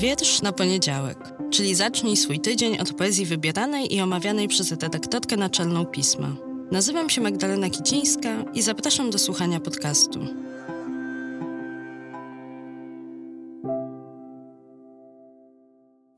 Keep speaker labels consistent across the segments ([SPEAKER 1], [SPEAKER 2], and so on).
[SPEAKER 1] Wiersz na poniedziałek, czyli zacznij swój tydzień od poezji wybieranej i omawianej przez redaktorkę naczelną pisma. Nazywam się Magdalena Kicińska i zapraszam do słuchania podcastu.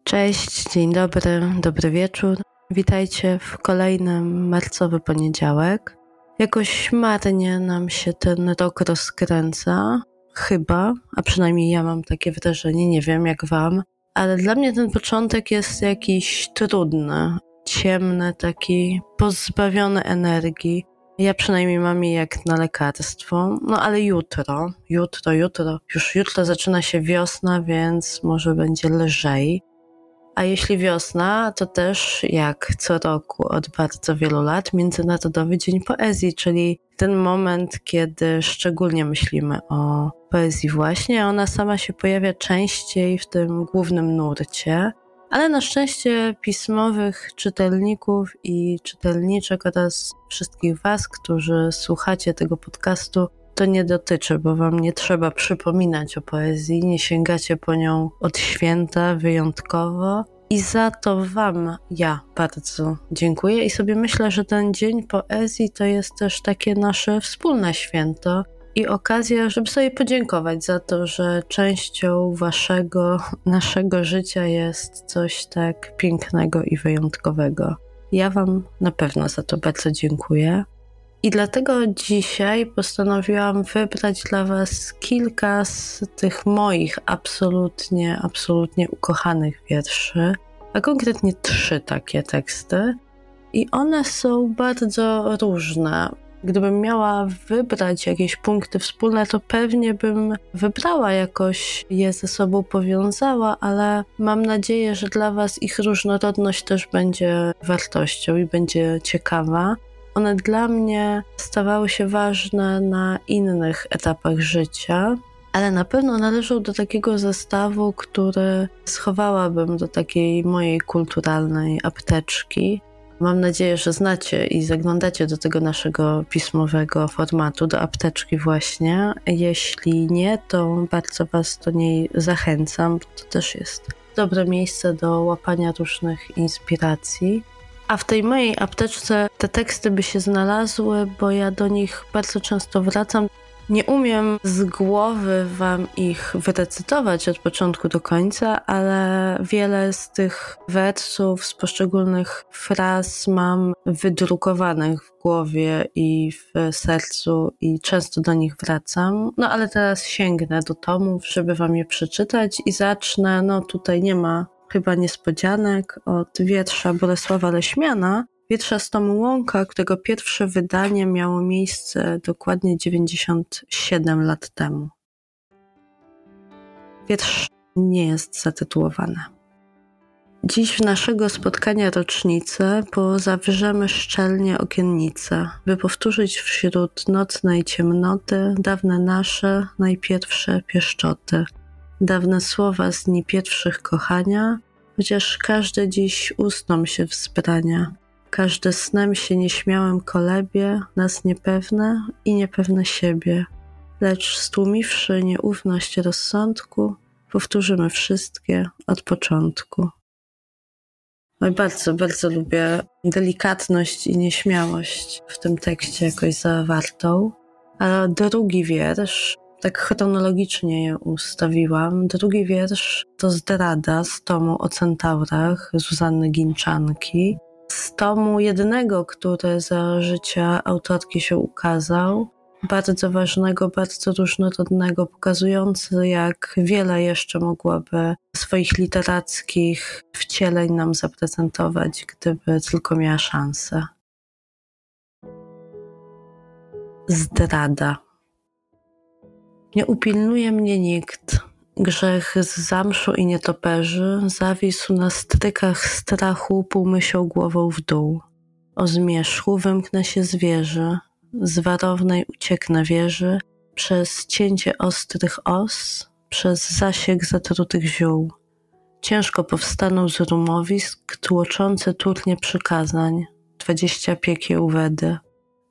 [SPEAKER 2] Cześć, dzień dobry, dobry wieczór. Witajcie w kolejnym marcowy poniedziałek. Jakoś marnie nam się ten rok rozkręca, chyba, a przynajmniej ja mam takie wrażenie, nie wiem jak wam, ale dla mnie ten początek jest jakiś trudny, ciemny, taki pozbawiony energii. Ja przynajmniej mam je jak na lekarstwo, no ale jutro, jutro, jutro, już jutro zaczyna się wiosna, więc może będzie lżej. A jeśli wiosna, to też jak co roku od bardzo wielu lat Międzynarodowy Dzień Poezji, czyli ten moment, kiedy szczególnie myślimy o poezji właśnie. Ona sama się pojawia częściej w tym głównym nurcie, ale na szczęście pismowych czytelników i czytelniczek oraz wszystkich Was, którzy słuchacie tego podcastu, to nie dotyczy, bo Wam nie trzeba przypominać o poezji, nie sięgacie po nią od święta wyjątkowo. I za to Wam ja bardzo dziękuję i sobie myślę, że ten Dzień Poezji to jest też takie nasze wspólne święto i okazja, żeby sobie podziękować za to, że częścią Waszego, naszego życia jest coś tak pięknego i wyjątkowego. Ja Wam na pewno za to bardzo dziękuję. I dlatego dzisiaj postanowiłam wybrać dla Was kilka z tych moich absolutnie, absolutnie ukochanych wierszy, a konkretnie trzy takie teksty. I one są bardzo różne. Gdybym miała wybrać jakieś punkty wspólne, to pewnie bym wybrała jakoś je ze sobą powiązała, ale mam nadzieję, że dla Was ich różnorodność też będzie wartością i będzie ciekawa. One dla mnie stawały się ważne na innych etapach życia, ale na pewno należą do takiego zestawu, który schowałabym do takiej mojej kulturalnej apteczki. Mam nadzieję, że znacie i zaglądacie do tego naszego pismowego formatu, do apteczki właśnie. Jeśli nie, to bardzo Was do niej zachęcam. To też jest dobre miejsce do łapania różnych inspiracji. A w tej mojej apteczce te teksty by się znalazły, bo ja do nich bardzo często wracam. Nie umiem z głowy wam ich wyrecytować od początku do końca, ale wiele z tych wersów, z poszczególnych fraz mam wydrukowanych w głowie i w sercu i często do nich wracam. No ale teraz sięgnę do tomów, żeby wam je przeczytać i zacznę, no tutaj nie ma chyba niespodzianek od wietrza Bolesława Leśmiana, wietrza z tomu Łąka, którego pierwsze wydanie miało miejsce dokładnie 97 lat temu. Wietrz nie jest zatytułowany. Dziś w naszego spotkania rocznicę pozawrzemy szczelnie okiennice, by powtórzyć wśród nocnej ciemnoty dawne nasze najpierwsze pieszczoty – dawne słowa z dni pierwszych kochania, chociaż każde dziś usną się wzbrania. Każde snem się nieśmiałym kolebie, nas niepewne i niepewne siebie. Lecz stłumiwszy nieufność rozsądku, powtórzymy wszystkie od początku. Oj, bardzo, bardzo lubię delikatność i nieśmiałość w tym tekście jakoś zawartą. A drugi wiersz tak chronologicznie je ustawiłam. Drugi wiersz to Zdrada z tomu o centaurach Zuzanny Ginczanki. Z tomu jednego, który za życia autorki się ukazał. Bardzo ważnego, bardzo różnorodnego, pokazujący, jak wiele jeszcze mogłaby swoich literackich wcieleń nam zaprezentować, gdyby tylko miała szansę. Zdrada. Nie upilnuje mnie nikt. Grzech z zamszu i nietoperzy zawisł na strykach strachu półmysią głową w dół. O zmierzchu wymknę się zwierzę, z warownej ucieknę wieży, przez cięcie ostrych os, przez zasięg zatrutych ziół. Ciężko powstaną z rumowisk tłoczące turnie przykazań, dwadzieścia piekieł wedy,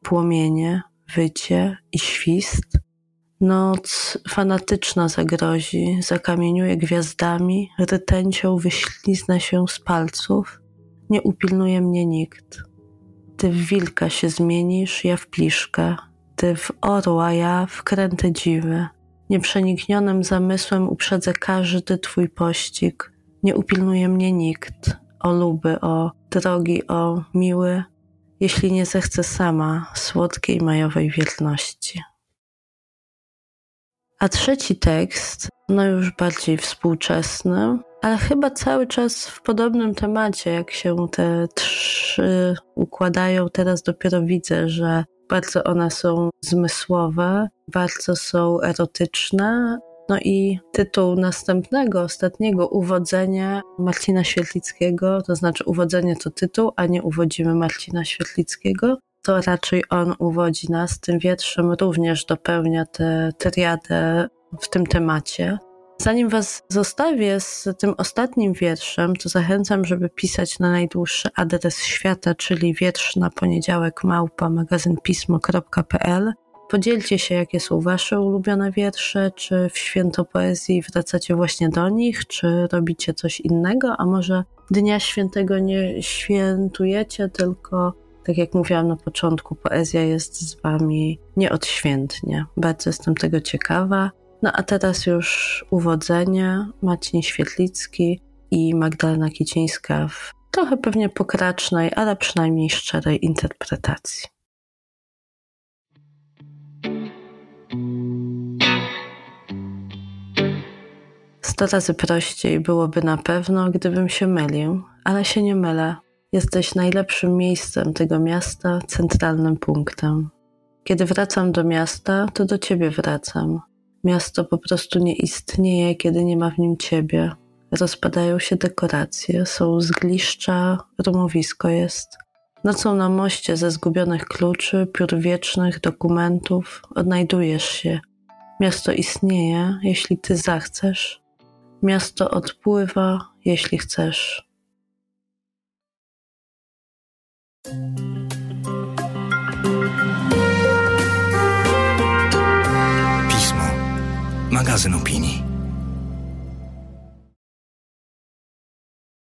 [SPEAKER 2] płomienie, wycie i świst – Noc fanatyczna zagrozi, zakamieniuje gwiazdami, rtęcią wyśliznę się z palców, nie upilnuje mnie nikt. Ty w wilka się zmienisz, ja w pliszkę, ty w orła, ja w kręte dziwy. Nieprzeniknionym zamysłem uprzedzę każdy twój pościg, nie upilnuje mnie nikt. O luby, o drogi, o miły, jeśli nie zechce sama słodkiej majowej wierności. A trzeci tekst, no już bardziej współczesny, ale chyba cały czas w podobnym temacie, jak się te trzy układają. Teraz dopiero widzę, że bardzo one są zmysłowe, bardzo są erotyczne. No i tytuł następnego, ostatniego uwodzenia Marcina Świetlickiego, to znaczy uwodzenie to tytuł, a nie uwodzimy Marcina Świetlickiego, to raczej on uwodzi nas. Tym wierszem również dopełnia tę triadę w tym temacie. Zanim Was zostawię z tym ostatnim wierszem, to zachęcam, żeby pisać na najdłuższy adres świata, czyli wiersz na poniedziałek małpa magazynpismo.pl. Podzielcie się, jakie są Wasze ulubione wiersze, czy w święto poezji wracacie właśnie do nich, czy robicie coś innego, a może Dnia Świętego nie świętujecie, tylko tak jak mówiłam na początku, poezja jest z Wami nieodświętnie. Bardzo jestem tego ciekawa. No a teraz już uwodzenie. Maciej Świetlicki i Magdalena Kicińska w trochę pewnie pokracznej, ale przynajmniej szczerej interpretacji. Sto razy prościej byłoby na pewno, gdybym się mylił, ale się nie mylę. Jesteś najlepszym miejscem tego miasta, centralnym punktem. Kiedy wracam do miasta, to do ciebie wracam. Miasto po prostu nie istnieje, kiedy nie ma w nim ciebie. Rozpadają się dekoracje, są zgliszcza, rumowisko jest. Nocą na moście ze zgubionych kluczy, piór wiecznych, dokumentów odnajdujesz się. Miasto istnieje, jeśli ty zachcesz. Miasto odpływa, jeśli chcesz.
[SPEAKER 3] Pismo. Magazyn opinii.